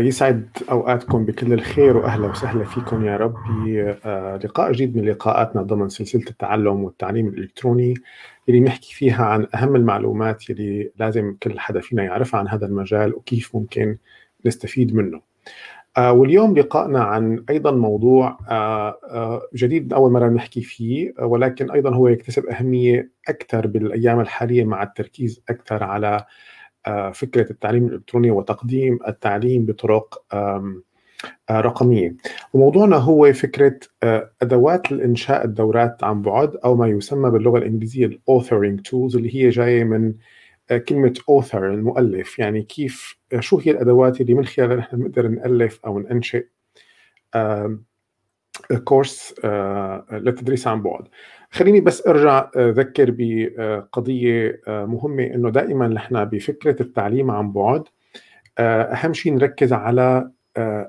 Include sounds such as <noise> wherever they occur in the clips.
يسعد أوقاتكم بكل الخير وأهلا وسهلا فيكم يا رب بلقاء جديد من لقاءاتنا ضمن سلسلة التعلم والتعليم الإلكتروني اللي بنحكي فيها عن أهم المعلومات اللي لازم كل حدا فينا يعرفها عن هذا المجال وكيف ممكن نستفيد منه. واليوم لقائنا عن أيضا موضوع جديد أول مرة نحكي فيه ولكن أيضا هو يكتسب أهمية أكثر بالأيام الحالية مع التركيز أكثر على فكرة التعليم الإلكتروني وتقديم التعليم بطرق رقمية. وموضوعنا هو فكرة أدوات الإنشاء الدورات عن بعد أو ما يسمى باللغة الإنجليزية ال authoring tools اللي هي جاية من كلمة author المؤلف يعني كيف شو هي الأدوات اللي من خلالها نحن بنقدر نألف أو ننشئ كورس للتدريس عن بعد. خليني بس أرجع أذكر بقضية مهمة إنه دائما نحن بفكرة التعليم عن بعد أهم شيء نركز على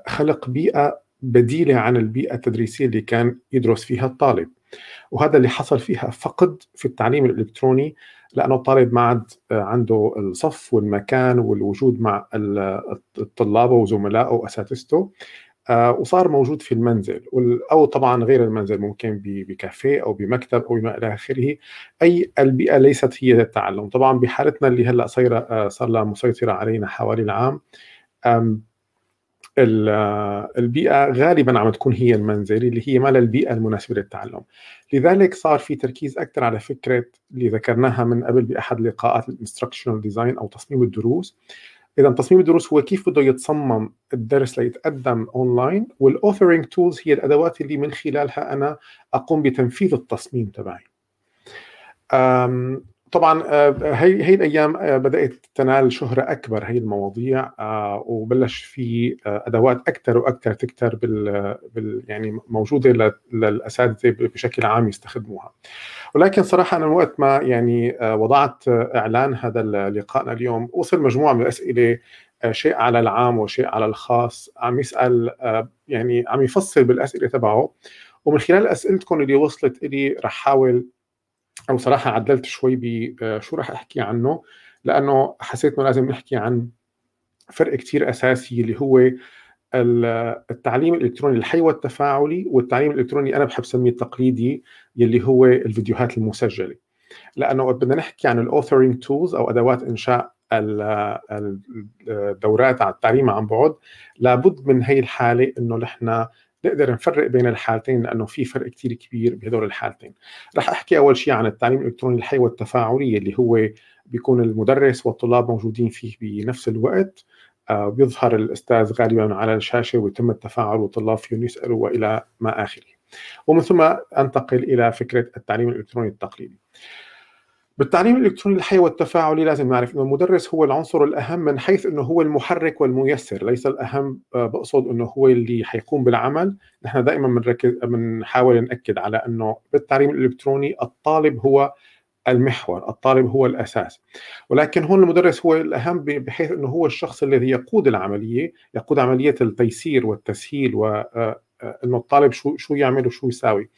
خلق بيئة بديلة عن البيئة التدريسية اللي كان يدرس فيها الطالب. وهذا اللي حصل فيها فقد في التعليم الإلكتروني لأنه الطالب ما عاد عنده الصف والمكان والوجود مع الطلاب وزملائه وأساتذته. وصار موجود في المنزل أو طبعا غير المنزل ممكن بكافيه أو بمكتب أو ما إلى آخره. أي البيئة ليست هي التعلم طبعا بحالتنا اللي هلأ صايرة صار لها مسيطرة علينا حوالي العام البيئة غالبا عم تكون هي المنزل اللي هي ما البيئة المناسبة للتعلم. لذلك صار في تركيز أكثر على فكرة اللي ذكرناها من قبل بأحد لقاءات ال instructional design أو تصميم الدروس. إذا تصميم الدروس هو كيف بده يتصمم الدرس ليتقدم online وال authoring tools هي الأدوات اللي من خلالها أنا أقوم بتنفيذ التصميم تبعي. طبعا هي هي الأيام بدأت تنال شهرة أكبر هي المواضيع وبلش في أدوات أكثر وأكثر تكتر بال, بال يعني موجودة للأساتذة بشكل عام يستخدموها. ولكن صراحة أنا وقت ما يعني وضعت إعلان هذا لقائنا اليوم وصل مجموعة من الأسئلة شيء على العام وشيء على الخاص عم يسأل يعني عم يفصل بالأسئلة تبعه. ومن خلال أسئلتكم اللي وصلت لي رح حاول أو صراحة عدلت شوي بشو رح أحكي عنه لأنه حسيت إنه لازم نحكي عن فرق كتير أساسي اللي هو التعليم الإلكتروني الحي والتفاعلي والتعليم الإلكتروني أنا بحب سميه التقليدي يلي هو الفيديوهات المسجلة. لأنه بدنا نحكي عن ال authoring tools أو أدوات إنشاء الدورات على التعليم عن بعد لابد من هي الحالة إنه نحن نقدر نفرق بين الحالتين لأنه في فرق كثير كبير بهدول الحالتين. رح أحكي أول شيء عن التعليم الإلكتروني الحي والتفاعلي اللي هو بيكون المدرس والطلاب موجودين فيه بنفس الوقت. آه بيظهر الأستاذ غالبا على الشاشة ويتم التفاعل والطلاب فيهم يسألوا وإلى ما آخره. ومن ثم أنتقل إلى فكرة التعليم الإلكتروني التقليدي. بالتعليم الإلكتروني الحي والتفاعلي لازم نعرف إنه المدرس هو العنصر الأهم من حيث إنه هو المحرك والميسر ليس الأهم بقصد إنه هو اللي حيقوم بالعمل. نحن دائما بنركز بنحاول نأكد على إنه بالتعليم الإلكتروني الطالب هو المحور الطالب هو الأساس. ولكن هون المدرس هو الأهم بحيث إنه هو الشخص الذي يقود العملية يقود عملية التيسير والتسهيل و إنه الطالب شو شو يعمل وشو يساوي.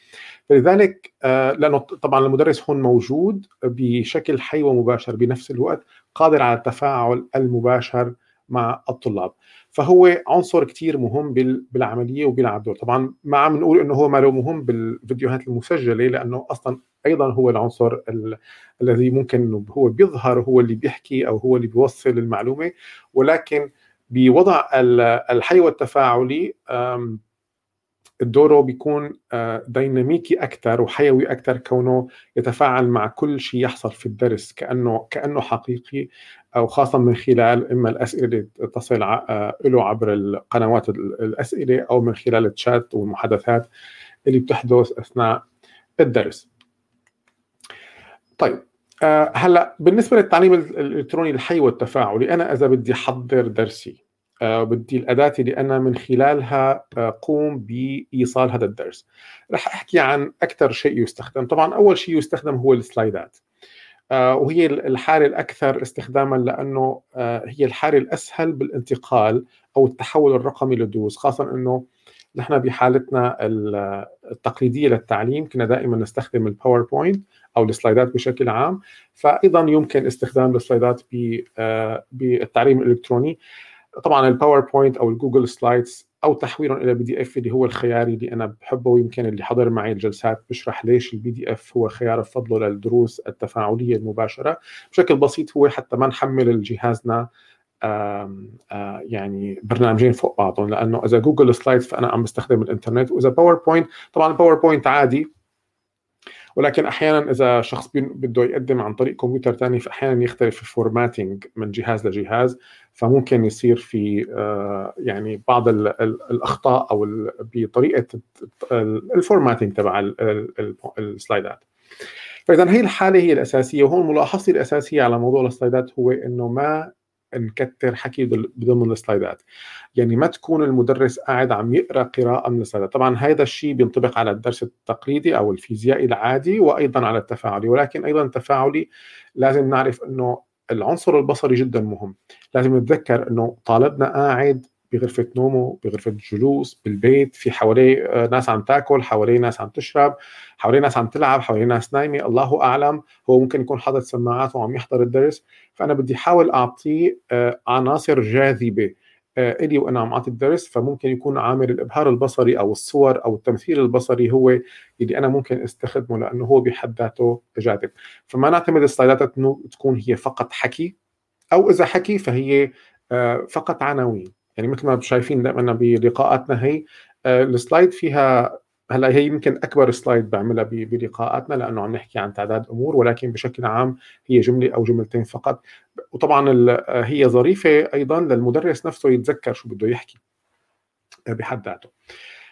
فلذلك لأنه طبعا المدرس هون موجود بشكل حي ومباشر بنفس الوقت قادر على التفاعل المباشر مع الطلاب. فهو عنصر كتير مهم بالعملية وبيلعب دور. طبعا ما عم نقول إنه هو ما له مهم بالفيديوهات المسجلة لأنه أصلا أيضا هو العنصر الذي ممكن هو بيظهر هو اللي بيحكي أو هو اللي بيوصل المعلومة. ولكن بوضع الحي والتفاعلي دوره بيكون ديناميكي أكثر وحيوي أكثر كونه يتفاعل مع كل شيء يحصل في الدرس كأنه كأنه حقيقي أو خاصة من خلال إما الأسئلة اللي تصل له عبر القنوات الأسئلة أو من خلال الشات والمحادثات اللي بتحدث أثناء الدرس. طيب هلأ بالنسبة للتعليم الإلكتروني الحي والتفاعلي أنا إذا بدي أحضر درسي بدي الأداة اللي أنا من خلالها قوم بإيصال هذا الدرس. رح أحكي عن أكثر شيء يستخدم. طبعا أول شيء يستخدم هو السلايدات. وهي الحالة الأكثر استخداما لأنه هي الحالة الأسهل بالانتقال أو التحول الرقمي للدروس خاصة أنه نحن بحالتنا التقليدية للتعليم كنا دائما نستخدم ال PowerPoint أو السلايدات بشكل عام. فأيضا يمكن استخدام السلايدات بالتعليم الإلكتروني. طبعا ال PowerPoint أو ال Google Slides أو تحويلهم إلى PDF اللي هو الخياري اللي أنا بحبه ويمكن اللي حضر معي الجلسات بشرح ليش ال PDF هو خيار بفضله للدروس التفاعلية المباشرة. بشكل بسيط هو حتى ما نحمل جهازنا يعني برنامجين فوق بعضهم لأنه إذا Google Slides فأنا عم بستخدم الإنترنت وإذا PowerPoint طبعا ال PowerPoint عادي ولكن أحيانا إذا شخص بده يقدم عن طريق كمبيوتر ثاني فأحيانا يختلف ال formatting من جهاز لجهاز. فممكن يصير في آه، يعني بعض الأخطاء أو بطريقة ال formatting تبع ال slideات. فإذا هي الحالة هي الأساسية وهون ملاحظتي الأساسية على موضوع ال slideات هو إنه ما نكتر حكي ضمن ال slideات. يعني ما تكون المدرس قاعد عم يقرأ قراءة من ال slideات. طبعا هذا الشيء بينطبق على الدرس التقليدي أو الفيزيائي العادي وأيضا على التفاعلي. ولكن أيضا التفاعلي لازم نعرف إنه العنصر البصري جدا مهم. لازم نتذكر إنه طالبنا قاعد بغرفة نومه بغرفة جلوس بالبيت في حواليه آه، ناس عم تاكل حواليه ناس عم تشرب حواليه ناس عم تلعب حواليه ناس نايمة الله أعلم. هو ممكن يكون حاطط سماعات وعم يحضر الدرس. فأنا بدي أحاول أعطيه آه، عناصر جاذبة آه، إلي وأنا عم أعطي الدرس. فممكن يكون عامل الإبهار البصري أو الصور أو التمثيل البصري هو اللي أنا ممكن أستخدمه لأنه هو بحد ذاته جاذب. فما نعتمد السلايدات تكون هي فقط حكي أو إذا حكي فهي فقط عناوين. يعني مثل ما شايفين دائما بلقاءاتنا هي آه، ال slide فيها هلأ هي يمكن أكبر slide بعملها بلقاءاتنا لأنه عم نحكي عن تعداد أمور ولكن بشكل عام هي جملة أو جملتين فقط. وطبعا آه، هي ظريفة أيضا للمدرس نفسه يتذكر شو بده يحكي آه، بحد ذاته.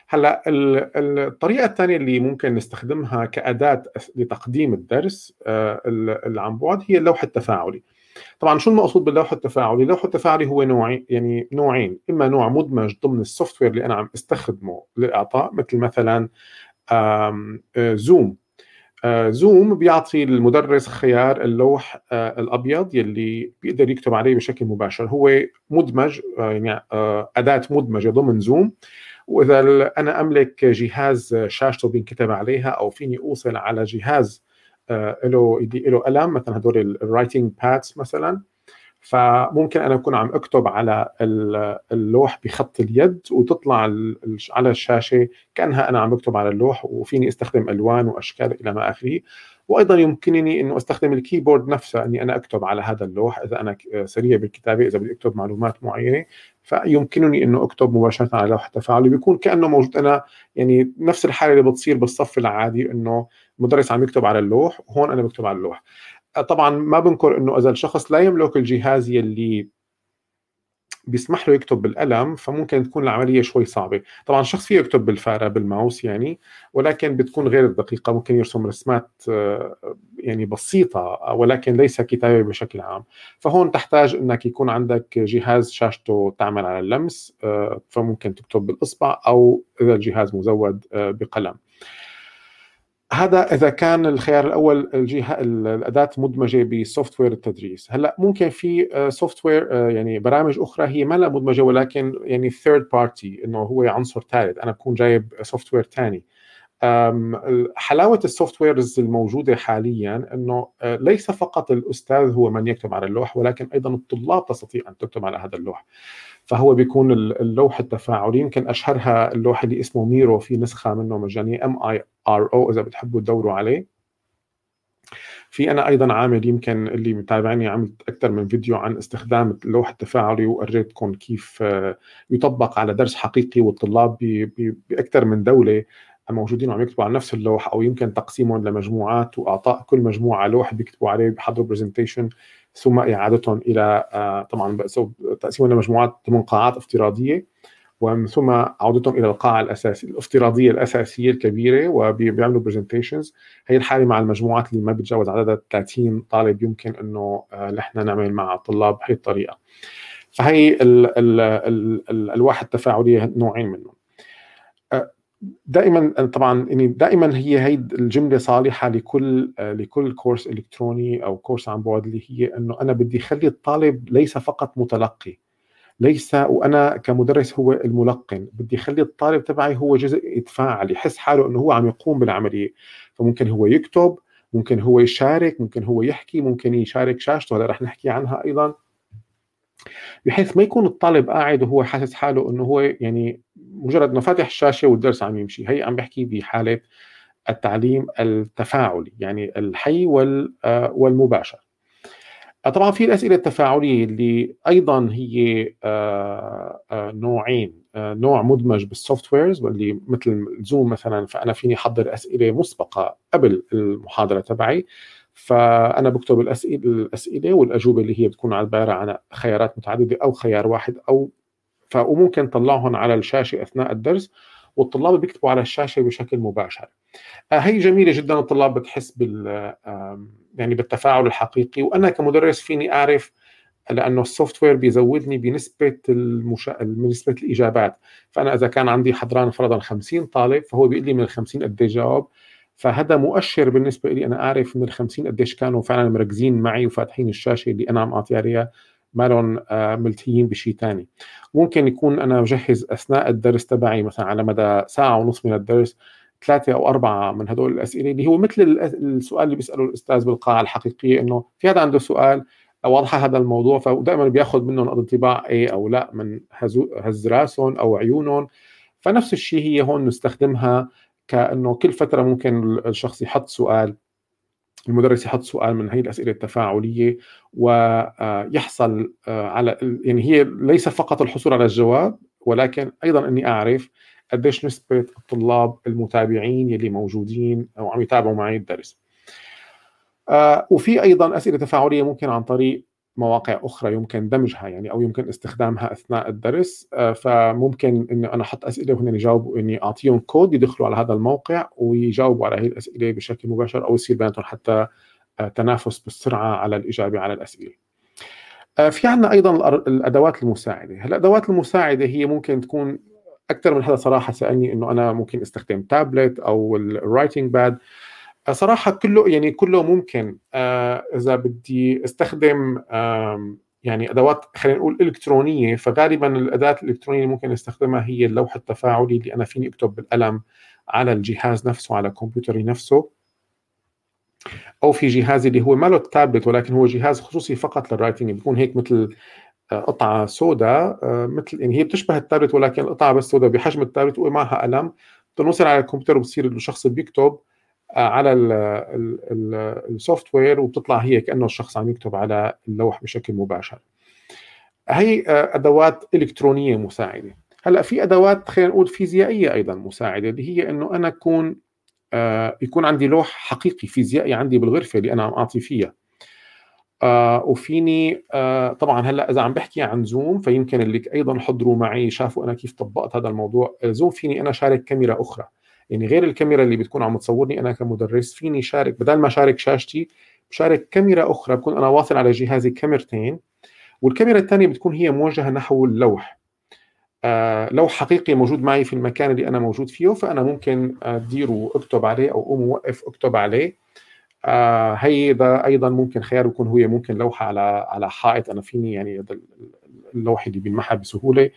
هلأ الطريقة الثانية اللي ممكن نستخدمها كأداة لتقديم الدرس اللي عن بعد هي اللوح التفاعلي. طبعا شو المقصود باللوح التفاعلي؟ اللوح التفاعلي هو نوعين يعني نوعين إما نوع مدمج ضمن ال software اللي أنا عم استخدمه للإعطاء مثل مثلا Zoom Zoom بيعطي المدرس خيار اللوح الأبيض يلي بيقدر يكتب عليه بشكل مباشر. هو مدمج يعني أداة مدمجة ضمن Zoom وإذا أنا أملك جهاز شاشته بينكتب عليها أو فيني أوصل على جهاز آه، له له قلم مثلا هدول ال writing pads مثلا. فممكن أنا أكون عم أكتب على اللوح بخط اليد وتطلع على الشاشة كأنها أنا عم بكتب على اللوح وفيني أستخدم ألوان وأشكال إلى ما آخره. وأيضا يمكنني إنه أستخدم الكيبورد نفسه إني أنا أكتب على هذا اللوح إذا أنا سريع بالكتابة إذا بدي أكتب معلومات معينة. فيمكنني إنه أكتب مباشرة على لوحه تفاعلي بيكون كأنه موجود. أنا يعني نفس الحالة اللي بتصير بالصف العادي إنه المدرس عم يكتب على اللوح وهون أنا بكتب على اللوح. طبعا ما بنكر إنه إذا الشخص لا يملك الجهاز يلي بيسمح له يكتب بالقلم فممكن تكون العملية شوي صعبة. طبعا الشخص فيه يكتب بالفارة بالماوس يعني ولكن بتكون غير دقيقة ممكن يرسم رسمات آه، يعني بسيطة ولكن ليس كتابة بشكل عام. فهون تحتاج إنك يكون عندك جهاز شاشته تعمل على اللمس فممكن تكتب بالإصبع أو إذا الجهاز مزود بقلم. هذا إذا كان الخيار الأول إنه الأداة مدمجة ب software التدريس. هلأ ممكن في software يعني برامج أخرى هي ما لها مدمجة ولكن يعني third party إنه هو عنصر ثالث. أنا بكون جايب software ثاني حلاوة ال softwares الموجودة حاليا إنه آه، ليس فقط الأستاذ هو من يكتب على اللوح ولكن أيضا الطلاب تستطيع أن تكتب على هذا اللوح. فهو بيكون اللوح التفاعلي يمكن أشهرها اللوح اللي اسمه ميرو في نسخة منه مجانية M I R O إذا بتحبوا تدوروا عليه. في أنا أيضا عامل يمكن اللي متابعني عملت أكثر من فيديو عن استخدام اللوح التفاعلي ووريتكم كيف آه، يطبق على درس حقيقي والطلاب باكثر من دولة موجودين وعم يكتبوا على نفس اللوح أو يمكن تقسيمهم لمجموعات وأعطاء. كل مجموعة لوح بيكتبوا عليه بيحضروا presentation ثم اعادتهم إلى آه، طبعا تقسيمهم لمجموعات ضمن قاعات افتراضية ومن ثم عودتهم إلى القاعة الأساسية الافتراضية الأساسية الكبيرة وبيعملوا presentations هي الحالة مع المجموعات اللي ما بتجاوز عددها 30 طالب يمكن إنه آه، نحن نعمل مع الطلاب بهي الطريقة. فهي ال ال ال التفاعليه نوعين منهم. آه، دائما طبعا يعني دائما هي هي الجملة صالحة لكل لكل كورس إلكتروني أو كورس عن بعد اللي هي إنه أنا بدي اخلي الطالب ليس فقط متلقي. ليس وأنا كمدرس هو الملقن. بدي اخلي الطالب تبعي هو جزء يتفاعل يحس حاله إنه هو عم يقوم بالعملية. فممكن هو يكتب ممكن هو يشارك ممكن هو يحكي ممكن يشارك شاشته. هلا رح نحكي عنها أيضا. بحيث ما يكون الطالب قاعد وهو حاسس حاله إنه هو يعني مجرد إنه فاتح الشاشة والدرس عم يمشي. هي عم بحكي بحالة التعليم التفاعلي يعني الحي آه، والمباشر. طبعا في الأسئلة التفاعلية اللي أيضا هي آه، آه، نوعين نوع مدمج بال softwares واللي مثل Zoom مثلا فأنا فيني أحضر أسئلة مسبقة قبل المحاضرة تبعي. فأنا بكتب الاسئله الأسئلة والأجوبة اللي هي بتكون عباره عن خيارات متعددة أو خيار واحد أو وممكن طلعهم على الشاشة أثناء الدرس والطلاب بيكتبوا على الشاشة بشكل مباشر. آه، هي جميلة جدا الطلاب بتحس بال يعني بالتفاعل الحقيقي وأنا كمدرس فيني أعرف لأنه السوفت وير بيزودني بنسبة المشا... بنسبة الإجابات فأنا إذا كان عندي حضران فرضا 50 طالب فهو بيقول لي من ال 50 قد جاوب فهذا مؤشر بالنسبة لي أنا أعرف من ال 50 قديش كانوا فعلا مركزين معي وفاتحين الشاشة اللي أنا عم أعطيها عليها ما لهم آه، ملتهيين بشيء ثاني ممكن يكون أنا مجهز أثناء الدرس تبعي مثلا على مدى ساعة ونص من الدرس ثلاثة أو أربعة من هدول الأسئلة اللي هو مثل السؤال اللي بيسأله الأستاذ بالقاعة الحقيقية إنه في هذا عنده سؤال واضحة هذا الموضوع فدائما بيأخذ منهم انطباع إيه أو لا من هز راسهم أو عيونهم. فنفس الشيء هي هون نستخدمها كأنه كل فترة ممكن الشخص يحط سؤال المدرس يحط سؤال من هي الأسئلة التفاعلية ويحصل آه، على يعني هي ليس فقط الحصول على الجواب ولكن أيضا إني أعرف قديش نسبة الطلاب المتابعين يلي موجودين أو عم يتابعوا معي الدرس. آه، وفي أيضا أسئلة تفاعلية ممكن عن طريق مواقع أخرى يمكن دمجها يعني أو يمكن استخدامها أثناء الدرس. آه، فممكن اني أنا أحط أسئلة وهن يجاوبوا إني أعطيهم كود يدخلوا على هذا الموقع ويجاوبوا على هذه الأسئلة بشكل مباشر أو يصير بيناتهم حتى آه، تنافس بالسرعة على الإجابة على الأسئلة. آه، في عندنا أيضا الأدوات المساعدة، الأدوات المساعدة هي ممكن تكون أكثر من هذا صراحة سألني إنه أنا ممكن أستخدم تابلت أو ال writing pad صراحة كله يعني كله ممكن. آه، إذا بدي أستخدم يعني أدوات خلينا نقول إلكترونية فغالبا الأداة الإلكترونية اللي ممكن أستخدمها هي اللوح التفاعلي اللي أنا فيني أكتب بالقلم على الجهاز نفسه على كمبيوتري نفسه. أو في جهازي اللي هو ما له تابلت ولكن هو جهاز خصوصي فقط لل writing بيكون هيك مثل آه، قطعة سوداء آه، مثل يعني هي بتشبه التابلت ولكن القطعة بس سوداء بحجم التابلت ومعها قلم. بتنوصل على الكمبيوتر وبصير الشخص بيكتب. على ال software وبتطلع هي كأنه الشخص عم يكتب على اللوح بشكل مباشر. هي أدوات إلكترونية مساعدة. هلأ في أدوات خلينا نقول فيزيائية أيضا مساعدة اللي هي إنه أنا أكون آه، يكون عندي لوح حقيقي فيزيائي عندي بالغرفة اللي أنا عم أعطي فيها. آه وفيني آه طبعا هلأ إذا عم بحكي عن زوم فيمكن اللي أيضا حضروا معي شافوا أنا كيف طبقت هذا الموضوع. زوم فيني أنا شارك كاميرا أخرى. يعني غير الكاميرا اللي بتكون عم تصورني أنا كمدرس فيني شارك بدل ما شارك شاشتي بشارك كاميرا أخرى بكون أنا واصل على جهازي كاميرتين والكاميرا الثانية بتكون هي موجهة نحو اللوح. آه لوح حقيقي موجود معي في المكان اللي أنا موجود فيه فأنا ممكن ادير وأكتب عليه أو أقوم اوقف أكتب عليه. آه هيدا أيضا ممكن خيار يكون هو ممكن لوحة على على حائط أنا فيني يعني اللوحه اللي بينمحى بسهولة.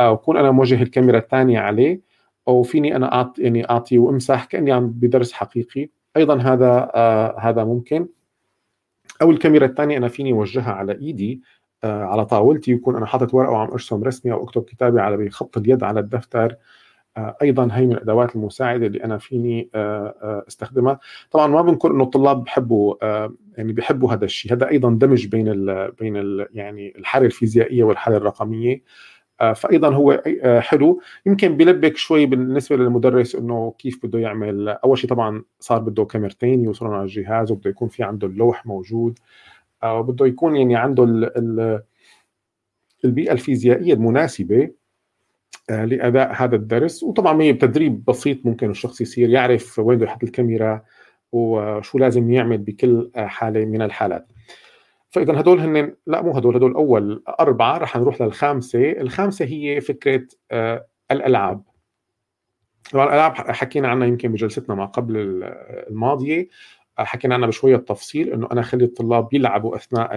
آه وكون أنا موجه الكاميرا الثانية عليه أو فيني أنا اعطي يعني أعطي وأمسح كأني عم بدرس حقيقي. أيضا هذا آه هذا ممكن. أو الكاميرا الثانية أنا فيني اوجهها على إيدي آه على طاولتي يكون أنا حاطط ورقة وعم أرسم رسمه أو أكتب كتابي على بخط اليد على الدفتر. آه أيضا هي من الأدوات المساعدة اللي أنا فيني آه آه أستخدمها. طبعا ما بنقول إنه الطلاب بحبوا آه يعني بحبوا هذا الشيء. هذا أيضا دمج بين ال بين ال يعني الحالة الفيزيائية والحالة الرقمية. فايضا هو آه، حلو. يمكن بيلبك شوي بالنسبة للمدرس إنه كيف بده يعمل. أول شيء طبعا صار بده كاميرتين يوصلون على الجهاز وبده يكون في عنده اللوح موجود. آه، وبده يكون يعني عنده البيئة الفيزيائية المناسبة لأداء هذا الدرس. وطبعا هي بتدريب بسيط ممكن الشخص يصير يعرف وين بده يحط الكاميرا وشو لازم يعمل بكل حالة من الحالات. فإذا هدول هن لا مو هدول هدول أول أربعة رح نروح للخامسة، الخامسة هي فكرة آه الألعاب. طبعا الألعاب حكينا عنها يمكن بجلستنا ما قبل الماضية. حكينا عنها بشوية تفصيل إنه أنا اخلي الطلاب يلعبوا أثناء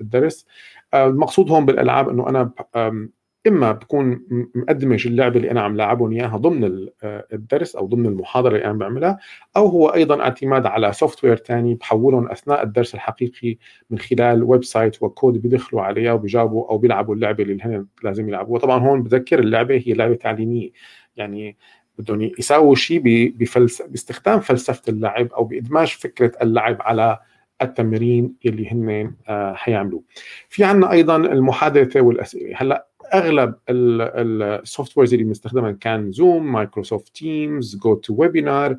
الدرس. آه، المقصود هون بالألعاب إنه أنا إما بكون مدمج اللعبة اللي أنا عم لاعبهم إياها ضمن الدرس أو ضمن المحاضرة اللي أنا بعملها أو هو أيضا اعتماد على software ثاني بحولهم أثناء الدرس الحقيقي من خلال website و code بيدخلوا عليها وبيجاوبوا أو بيلعبوا اللعبة اللي هن لازم يلعبوها طبعا هون بذكر اللعبة هي لعبة تعليمية يعني بدهم يساووا شيء بفلس... باستخدام فلسفة اللعب أو بإدماج فكرة اللعب على التمرين اللي هن آه، حيعملوه. في عندنا أيضا المحادثة والاسئله، هلأ أغلب ال softwares اللي بنستخدمها كان Zoom Microsoft Teams GoToWebinar ال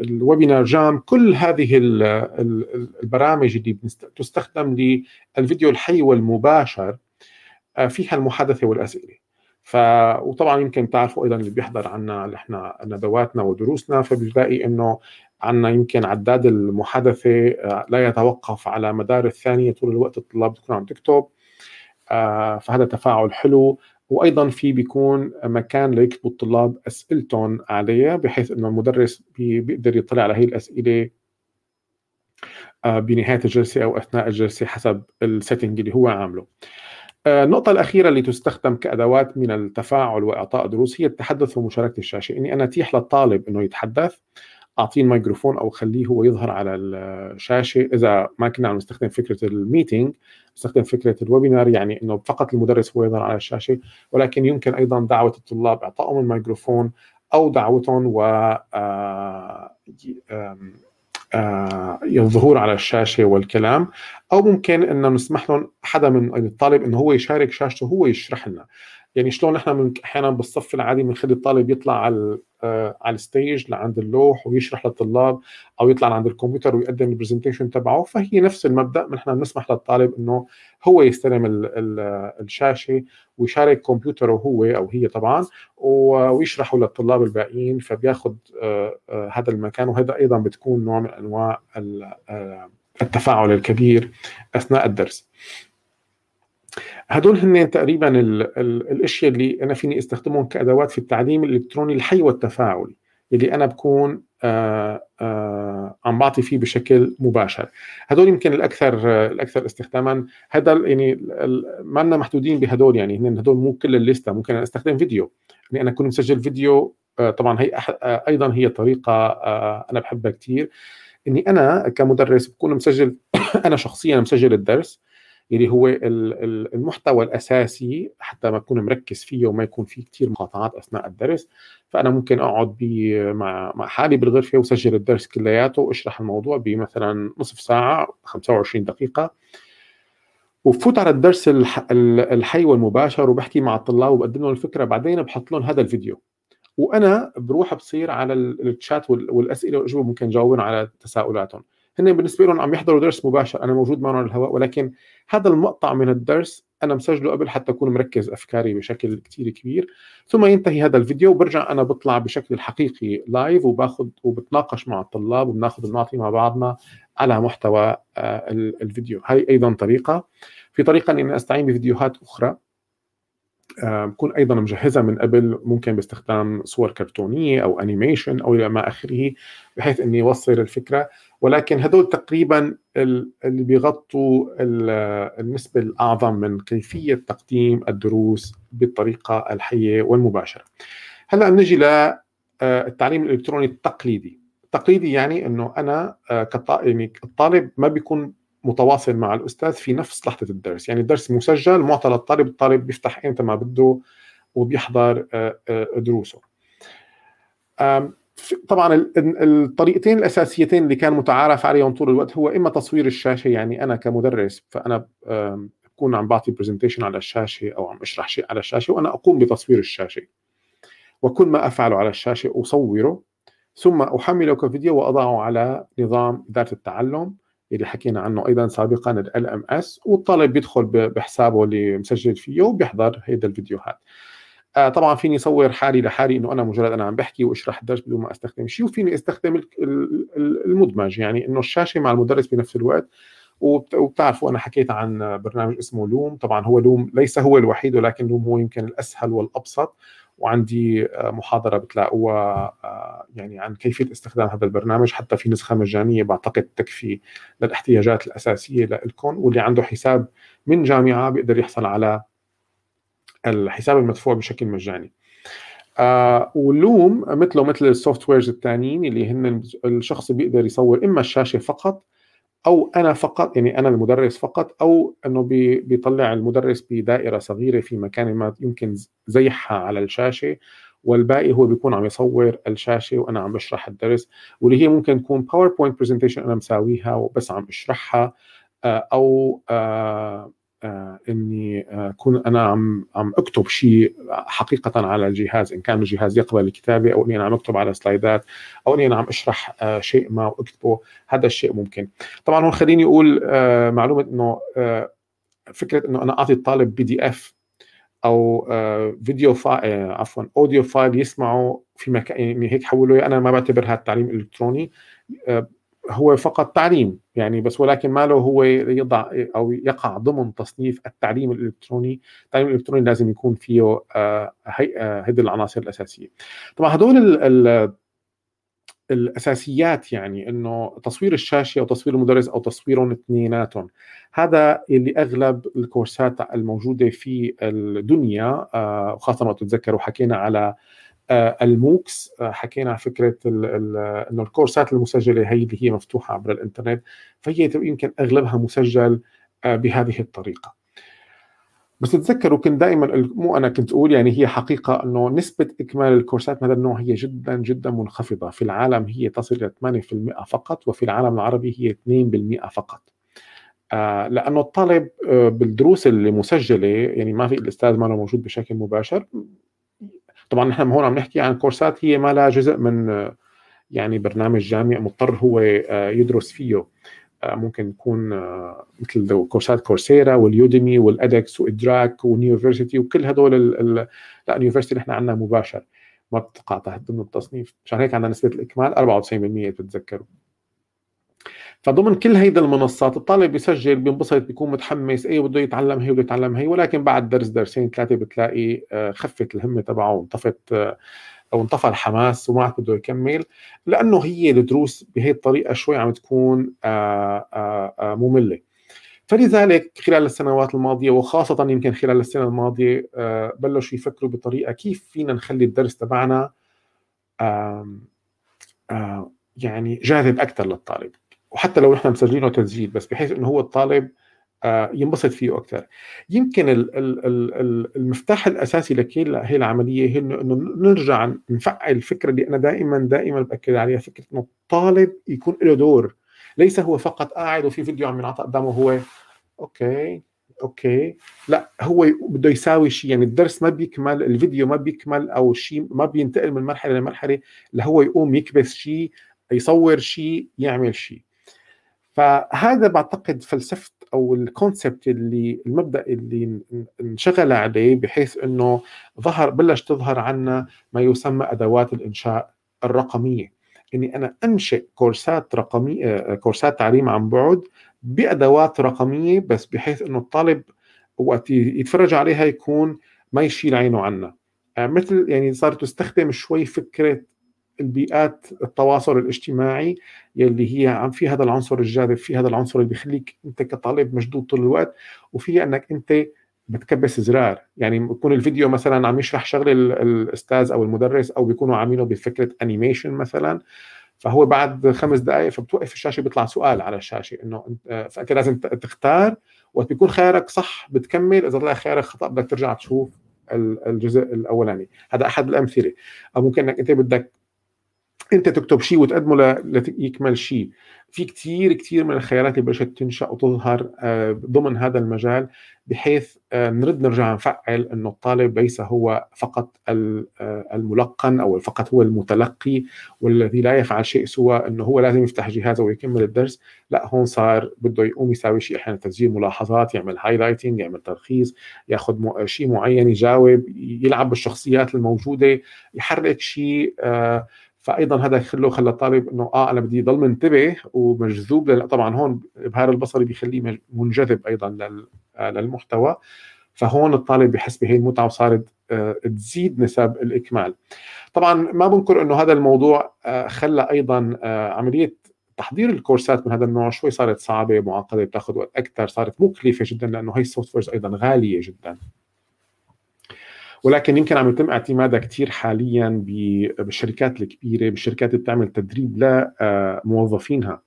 WebinarJam كل هذه البرامج اللي تستخدم للفيديو الحي والمباشر آه، فيها المحادثة والأسئلة. ف وطبعا يمكن تعرفوا أيضا اللي بيحضر عنا إحنا ندواتنا ودروسنا فبيلاقي إنه عندنا يمكن عداد المحادثة آه، لا يتوقف على مدار الثانية طول الوقت الطلاب بتكون عم تكتب. فهذا تفاعل حلو. وأيضا في بيكون مكان ليكتبوا الطلاب أسئلتهم عليه بحيث إنه المدرس بيقدر يطلع على هي الأسئلة آه، بنهاية الجلسة أو أثناء الجلسة حسب ال setting اللي هو عامله. آه، النقطة الأخيرة اللي تستخدم كأدوات من التفاعل وإعطاء دروس هي التحدث ومشاركة الشاشة، إني أنا أتيح للطالب إنه يتحدث. أعطيه الميكروفون أو خليه هو يظهر على الشاشة. إذا ما كنا عم نستخدم فكرة ال meeting نستخدم فكرة ال webinar يعني إنه فقط المدرس هو يظهر على الشاشة. ولكن يمكن أيضا دعوة الطلاب إعطائهم الميكروفون أو دعوتهم و آه، آه، الظهور على الشاشة والكلام. أو ممكن إنه نسمح لهم حدا من الطالب إنه هو يشارك شاشته هو يشرح لنا. يعني شلون من أحيانا بالصف العادي بنخلي الطالب يطلع على آه على ال stage لعند اللوح ويشرح للطلاب أو يطلع عند الكمبيوتر ويقدم ال presentation تبعه. فهي نفس المبدأ نحن بنسمح للطالب إنه هو يستلم ال ال الشاشة ويشارك كمبيوتره هو أو هي طبعا ويشرحه للطلاب الباقيين. فبياخذ آه آه هذا المكان. وهذا أيضا بتكون نوع من أنواع التفاعل الكبير أثناء الدرس. هدول هن تقريبا ال ال الأشياء اللي أنا فيني أستخدمهم كأدوات في التعليم الإلكتروني الحي والتفاعلي اللي أنا بكون آآ آه، آآ آه، عم بعطي فيه بشكل مباشر. هدول يمكن الأكثر الأكثر استخداما. هذا يعني ما لنا محدودين بهدول يعني هن هدول مو كل الليستة. ممكن أنا أستخدم فيديو. اني أنا اكون مسجل فيديو آه، طبعا هي أيضا هي طريقة أنا بحبها كثير إني أنا كمدرس بكون مسجل <coughs> أنا شخصيا مسجل الدرس. اللي هو المحتوى الأساسي حتى ما أكون مركز فيه وما يكون في كثير مقاطعات أثناء الدرس. فأنا ممكن أقعد مع مع حالي بالغرفة وسجل الدرس كلياته وأشرح الموضوع بمثلا نصف ساعة 25 دقيقة. وبفوت على الدرس الحي والمباشر وبحكي مع الطلاب وبقدم لهم الفكرة بعدين بحط لهم هذا الفيديو. وأنا بروح بصير على الشات والأسئلة والاجوبه ممكن جاوبهم على تساؤلاتهم. هن بالنسبة لهم عم يحضروا درس مباشر أنا موجود معهم على الهواء ولكن هذا المقطع من الدرس أنا مسجله قبل حتى أكون مركز أفكاري بشكل كثير كبير. ثم ينتهي هذا الفيديو وبرجع أنا بطلع بشكل حقيقي لايف وباخذ وبتناقش مع الطلاب وبناخذ ونعطي مع بعضنا على محتوى آه، الفيديو. هاي أيضا طريقة. في طريقة إني أستعين بفيديوهات أخرى آه، بكون أيضا مجهزها من قبل ممكن باستخدام صور كرتونية أو انيميشن أو إلى ما آخره بحيث إني أوصل الفكرة. ولكن هدول تقريبا اللي بيغطوا النسبة الأعظم من كيفية تقديم الدروس بالطريقة الحية والمباشرة. هلأ نجي للتعليم الإلكتروني التقليدي. التقليدي يعني أنه أنا آه، يعني الطالب ما بيكون متواصل مع الأستاذ في نفس لحظة الدرس. يعني الدرس مسجل معطى للطالب الطالب بيفتح إمتى ما بده وبيحضر آه، آه، دروسه. طبعا الطريقتين الأساسيتين اللي كان متعارف عليهم طول الوقت هو إما تصوير الشاشة يعني أنا كمدرس فأنا بكون عم بعطي برزنتيشن على الشاشة أو عم أشرح شيء على الشاشة وأنا أقوم بتصوير الشاشة. وكل ما أفعله على الشاشة أصوره ثم أحمله كفيديو وأضعه على نظام إدارة التعلم اللي حكينا عنه أيضا سابقا LMS والطالب بيدخل بحسابه اللي مسجل فيه وبيحضر هيدا الفيديوهات. آه طبعا فيني اصور حالي لحالي إنه أنا مجرد أنا عم بحكي وأشرح الدرس بدون ما أستخدم شيء وفيني أستخدم المدمج. يعني إنه الشاشة مع المدرس بنفس الوقت. وبتعرفوا أنا حكيت عن برنامج اسمه Loom. طبعا هو Loom ليس هو الوحيد ولكن Loom هو يمكن الأسهل والأبسط. وعندي محاضرة بتلاقوها يعني عن كيفية استخدام هذا البرنامج. حتى في نسخة مجانية بعتقد تكفي للإحتياجات الأساسية لكم واللي عنده حساب من جامعة بيقدر يحصل على الحساب المدفوع بشكل مجاني. آه و Loom مثله مثل ال softwares الثانيين اللي هن الشخص بيقدر يصور إما الشاشة فقط أو أنا فقط يعني أنا المدرس فقط أو إنه بي بيطلع المدرس بدائرة صغيرة في مكان ما يمكن زيحها على الشاشة والباقي هو بيكون عم يصور الشاشة وأنا عم بشرح الدرس واللي هي ممكن تكون PowerPoint presentation أنا مساويها وبس عم أشرحها آه، أو آه، إني اكون أنا عم عم أكتب شيء حقيقة على الجهاز إن كان الجهاز يقبل الكتابه أو إني أنا عم أكتب على slide ات أو إني أنا عم أشرح شيء ما واكتبه هذا الشيء ممكن. طبعا هون خليني أقول معلومة إنه فكرة إنه أنا أعطي الطالب PDF أو فيديو file عفوا audio file يسمعه في مكان يعني هيك حوله أنا ما بعتبر هذا التعليم الإلكتروني هو فقط تعليم يعني بس ولكن ما له هو يضع أو يقع ضمن تصنيف التعليم الإلكتروني، التعليم الإلكتروني لازم يكون فيه آه، آه، هذه العناصر الأساسية. طبعا هدول ال الأساسيات يعني إنه تصوير الشاشة أو تصوير المدرس أو تصويرهم اثنيناتهم هذا اللي أغلب الكورسات الموجودة في الدنيا آه، وخاصه ما تتذكروا حكينا على آه، الموكس آه، حكينا فكرة إنه الكورسات المسجلة هي اللي هي مفتوحة عبر الإنترنت فهي يمكن أغلبها مسجل آه، بهذه الطريقة بس تذكروا كنت دائما مو أنا كنت أقول يعني هي حقيقة إنه نسبة إكمال الكورسات من هذا النوع هي جدا جدا منخفضة، في العالم هي تصل إلى 8% فقط وفي العالم العربي هي 2% فقط. آه لأنه الطالب بالدروس اللي مسجلة يعني ما في الأستاذ ما موجود بشكل مباشر طبعا نحن هون عم نحكي عن كورسات هي ما لها جزء من يعني برنامج جامعي مضطر هو آه، يدرس فيه. آه، ممكن يكون آه، مثل كورسات Coursera وال Udemy وال edX وإدراك و university وكل هدول لا ال university نحن عندنا مباشر. ما بتقع تحت ضمن التصنيف. عشان هيك عندنا نسبة الإكمال 94% بتتذكروا. فضمن كل هيدا المنصات الطالب بيسجل بينبسط بيكون متحمس إيه بده يتعلم هي بده يتعلم هي ولكن بعد درس درسين ثلاثة بتلاقي آه، خفت الهمة تبعه وانطفت آه، أو انطفى الحماس وما عاد بده يكمل لأنه هي الدروس بهي الطريقة شوي عم تكون آه، مملة. فلذلك خلال السنوات الماضية وخاصة يمكن خلال السنة الماضية بلشوا يفكروا بطريقة كيف فينا نخلي الدرس تبعنا يعني جاذب أكثر للطالب. وحتى لو نحن مسجلينه تسجيل بس بحيث إنه هو الطالب آه، ينبسط فيه أكثر. يمكن المفتاح الأساسي لكل هي العملية هي إنه نرجع نفعل الفكرة اللي أنا دائما دائما بأكد عليها فكرة إنه الطالب يكون له دور. ليس هو فقط قاعد وفي فيديو عم ينعطى قدامه هو okay okay. لا هو بده يساوي شيء. يعني الدرس ما بيكمل الفيديو ما بيكمل أو شيء ما بينتقل من مرحلة لمرحلة. لهو يقوم يكبس شيء يصور شيء يعمل شيء. فهذا بعتقد فلسفة أو الكونسبت اللي المبدأ اللي انشغل عليه بحيث إنه ظهر بلش تظهر عنا ما يسمى أدوات الإنشاء الرقمية. اني أنا أنشئ كورسات رقميه كورسات تعليم عن بعد بأدوات رقمية بس بحيث إنه الطالب وقت يتفرج عليها يكون ما يشيل عينه عنا. مثل يعني صارت تستخدم شوي فكرة البيئات التواصل الاجتماعي يلي هي عم في هذا العنصر الجاذب في هذا العنصر اللي بيخليك انت كطالب مشدود طول الوقت وفي انك انت بتكبس زرار. يعني بيكون الفيديو مثلا عم يشرح شغلة الأستاذ أو المدرس أو بيكونوا عاملينه بفكرة انيميشن مثلا فهو بعد خمس دقائق فبتوقف الشاشة بيطلع سؤال على الشاشة إنه فأنت لازم تختار وقت بيكون خيارك صح بتكمل إذا طلع خيارك خطأ بدك ترجع تشوف الجزء الأولاني. هذا أحد الأمثلة. أو ممكن إنك أنت بدك انت تكتب شيء وتقدمه ليكمل شيء؟ في كثير كثير من الخيارات اللي بلشت تنشأ وتظهر آه، ضمن هذا المجال بحيث آه، نرد نرجع نفعل إنه الطالب ليس هو فقط آه، الملقن أو فقط هو المتلقي والذي لا يفعل شيء سوى إنه هو لازم يفتح جهازه ويكمل الدرس. لا هون صار بده يقوم يساوي شيء. أحيانا تسجيل ملاحظات يعمل هايلايتنج يعمل تلخيص ياخذ شيء معين يجاوب يلعب بالشخصيات الموجودة يحرك شيء فايضا هذا خلو خلى الطالب إنه آه أنا بدي ضل منتبه ومجذوب طبعا هون الابهار البصري بيخليه منجذب أيضا آه، للمحتوى. فهون الطالب بحس بهي المتعه وصارت آه، تزيد نسب الإكمال. طبعا ما بنكر إنه هذا الموضوع آه، خلى أيضا عملية تحضير الكورسات من هذا النوع شوي صارت صعبة معقدة بتاخذ وقت أكثر صارت مكلفة جدا لأنه هي ال softwares أيضا غالية جدا. ولكن يمكن عم يتم اعتمادها كثير حاليا بالشركات الكبيرة بالشركات اللي بتعمل تدريب لموظفينها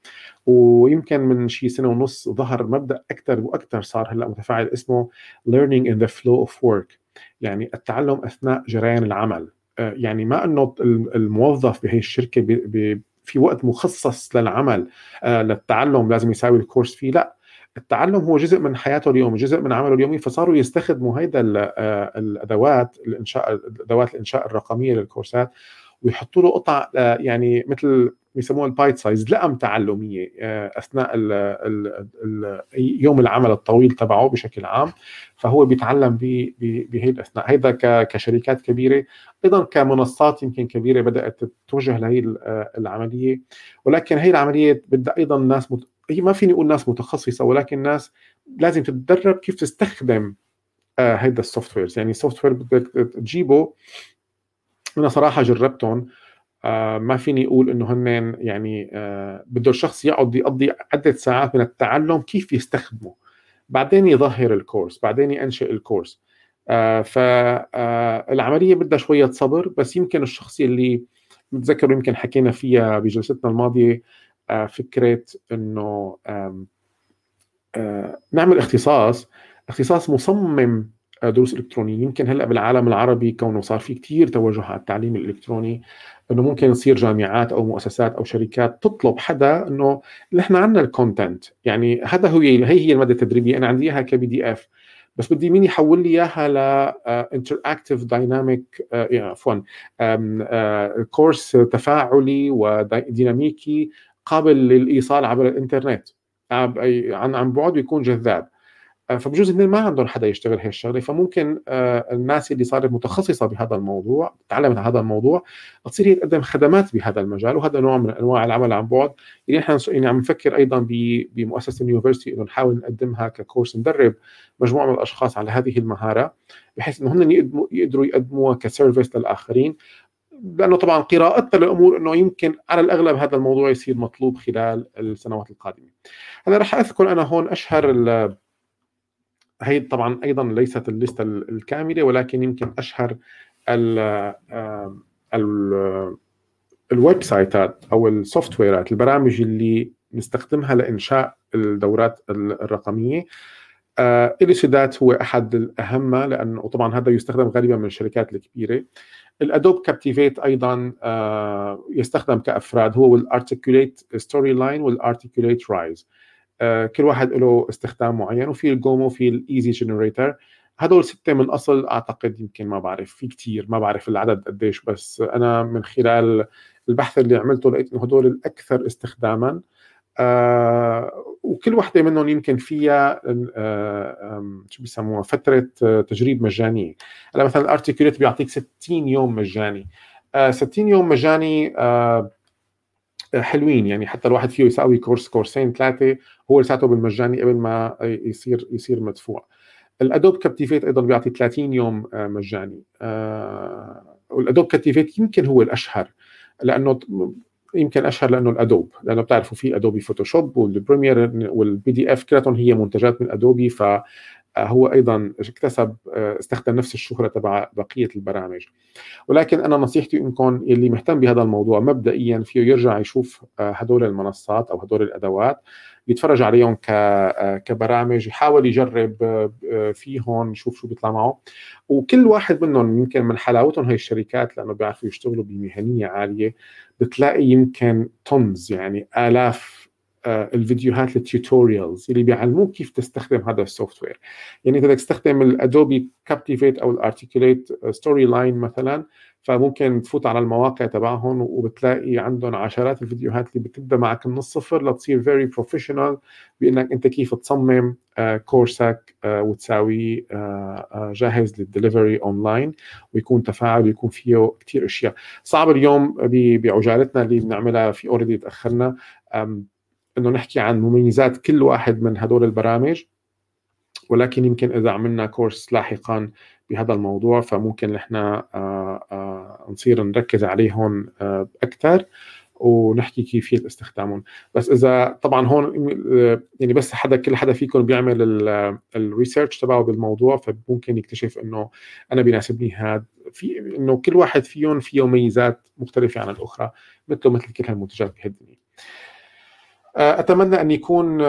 ويمكن من شي سنة ونص ظهر مبدأ أكثر وأكثر صار هلأ متفاعل اسمه learning in the flow of work يعني التعلم أثناء جريان العمل. آه، يعني ما إنه الموظف بهي الشركة في وقت مخصص للعمل آه، للتعلم لازم يساوي الكورس فيه لأ. التعلم هو جزء من حياته اليوم جزء من عمله اليومي فصاروا يستخدموا هيدا آه، الأدوات الإنشاء أدوات الإنشاء الرقمية للكورسات ويحطوا له قطع يعني مثل بيسموها ال bite size لقم تعلمية آه، أثناء ال ال ال يوم العمل الطويل تبعه بشكل عام. فهو بيتعلم بهي الأثناء. هيدا كشركات كبيرة أيضا كمنصات يمكن كبيرة بدأت تتوجه لهي آه، العملية. ولكن هي العملية بدها أيضا ناس ما فيني أقول ناس متخصصة ولكن ناس لازم تتدرب كيف تستخدم آه، هيدا ال softwares يعني ال software بدك تجيبه. أنا صراحة جربتهم. آه ما فيني أقول إنه هن يعني آه بده الشخص يقعد يقضي عدة ساعات من التعلم كيف يستخدمه. بعدين يظهر الكورس بعدين ينشئ الكورس. فالعمليه بدها شوية صبر بس يمكن الشخص اللي بتذكر يمكن حكينا فيها بجلستنا الماضية فكرة إنه آه نعمل اختصاص اختصاص مصمم دروس إلكترونية. يمكن هلأ بالعالم العربي كونه صار في كثير توجه على التعليم الالكتروني إنه ممكن يصير جامعات أو مؤسسات أو شركات تطلب حدا إنه نحن عندنا ال content يعني هذا هو هي هي المادة التدريبية. أنا عندي إياها ك PDF. بس بدي مين يحول لي إياها ل interactive dynamic عفوا كورس تفاعلي وديناميكي قابل للإيصال عبر الإنترنت عن عن بعد ويكون جذاب. آه، فبجوز هن ما عندهم حدا يشتغل هي الشغلة فممكن آه، الناس اللي صارت متخصصة بهذا الموضوع تعلمت هذا الموضوع تصير هي تقدم خدمات بهذا المجال وهذا نوع من أنواع العمل عن بعد. اللي إحنا يعني عم نفكر أيضا بمؤسسة ال university إنه نحاول نقدمها ك course ندرب مجموعة من الأشخاص على هذه المهارة بحيث إنه هم يقدروا يقدموها ك service للآخرين. لأنه طبعا قراءتنا للأمور إنه يمكن على الأغلب هذا الموضوع يصير مطلوب خلال السنوات القادمة. أنا راح أذكر أنا هون أشهر هي طبعا أيضا ليست الليستة الكاملة ولكن يمكن أشهر ال ال ال website ات أو ال software ات البرامج اللي نستخدمها لإنشاء الدورات الرقمية Elucidat هو أحد الأهم لأنه طبعا هذا يستخدم غالبا من الشركات الكبيرة ال Adobe Captivate أيضا يستخدم كأفراد. هو وال Articulate Storyline وال Articulate Rise آه، كل واحد له استخدام معين وفي ال Gomo في ال Easygenerator هدول ستة من أصل أعتقد يمكن ما بعرف في كتير ما بعرف العدد قديش بس أنا من خلال البحث اللي عملته لقيت إنه هدول الأكثر استخداما. آه وكل وحدة منهم يمكن فيها آه شو بيسموها فترة تجريب مجانية هلا مثلا الأرتيكوليت بيعطيك 60 يوم مجاني. آه 60 يوم مجاني آه حلوين يعني حتى الواحد فيه يساوي كورس كورسين ثلاثة هو لساته بالمجاني قبل ما يصير يصير مدفوع. ال Adobe Captivate أيضا بيعطي 30 يوم آه، مجاني. آه، وال Adobe Captivate يمكن هو الأشهر لأنه يمكن أشهر لأنه ال Adobe لأنه بتعرفوا في Adobe Photoshop وال Premiere وال PDF كلهم هي منتجات من Adobe ف آه، هو أيضا اكتسب استخدم نفس الشهرة تبع بقية البرامج. ولكن أنا نصيحتي إنكم اللي مهتم بهذا الموضوع مبدئيا فيه يرجع يشوف آه، هدول المنصات أو هدول الأدوات يتفرج عليهم كبرامج يحاول يجرب فيهم يشوف شو بيطلع معه وكل واحد منهم يمكن من حلاوتهم هي الشركات لأنه بيعرفوا يشتغلوا بمهنية عالية بتلاقي يمكن tons يعني آلاف آه، الفيديوهات ال tutorials اللي بيعلموك كيف تستخدم هذا ال software يعني بدك تستخدم ال Adobe Captivate أو ال Articulate Storyline مثلا فممكن تفوت على المواقع تبعهم وبتلاقي عندهم عشرات الفيديوهات اللي بتبدأ معك من الصفر لتصير very professional بإنك أنت كيف تصمم كورسك آه، آه، وتساويه جاهز لل delivery online ويكون تفاعل ويكون فيه كثير أشياء. صعب اليوم بعجالتنا اللي بنعملها في already تأخرنا إنه نحكي عن مميزات كل واحد من هدول البرامج ولكن يمكن إذا عملنا course لاحقا بهذا الموضوع فممكن نحن نصير نركز عليهم أكثر ونحكي كيفيه استخدامهم بس إذا طبعا هون يعني بس حدا كل حدا فيكم بيعمل الريسيرش تبعه بالموضوع فممكن يكتشف إنه أنا بيناسبني هذا في إنه كل واحد فيهم فيه ميزات مختلفة عن الأخرى مثله مثل كل هالمنتجات بهالدنيا. أتمنى أن يكون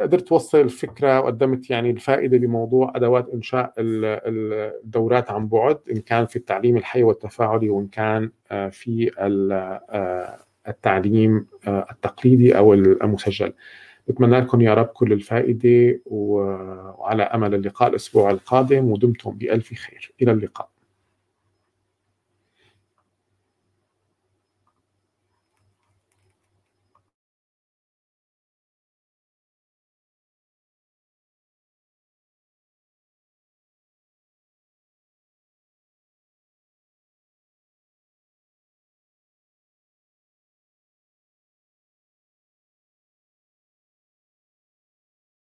قدرت اوصل فكرة وقدمت يعني الفائدة بموضوع أدوات إنشاء الدورات عن بعد إن كان في التعليم الحي والتفاعلي وإن كان في التعليم آه، التقليدي أو المسجل. بتمنى لكم يا رب كل الفائدة وعلى أمل اللقاء الأسبوع القادم ودمتم بألف خير. إلى اللقاء.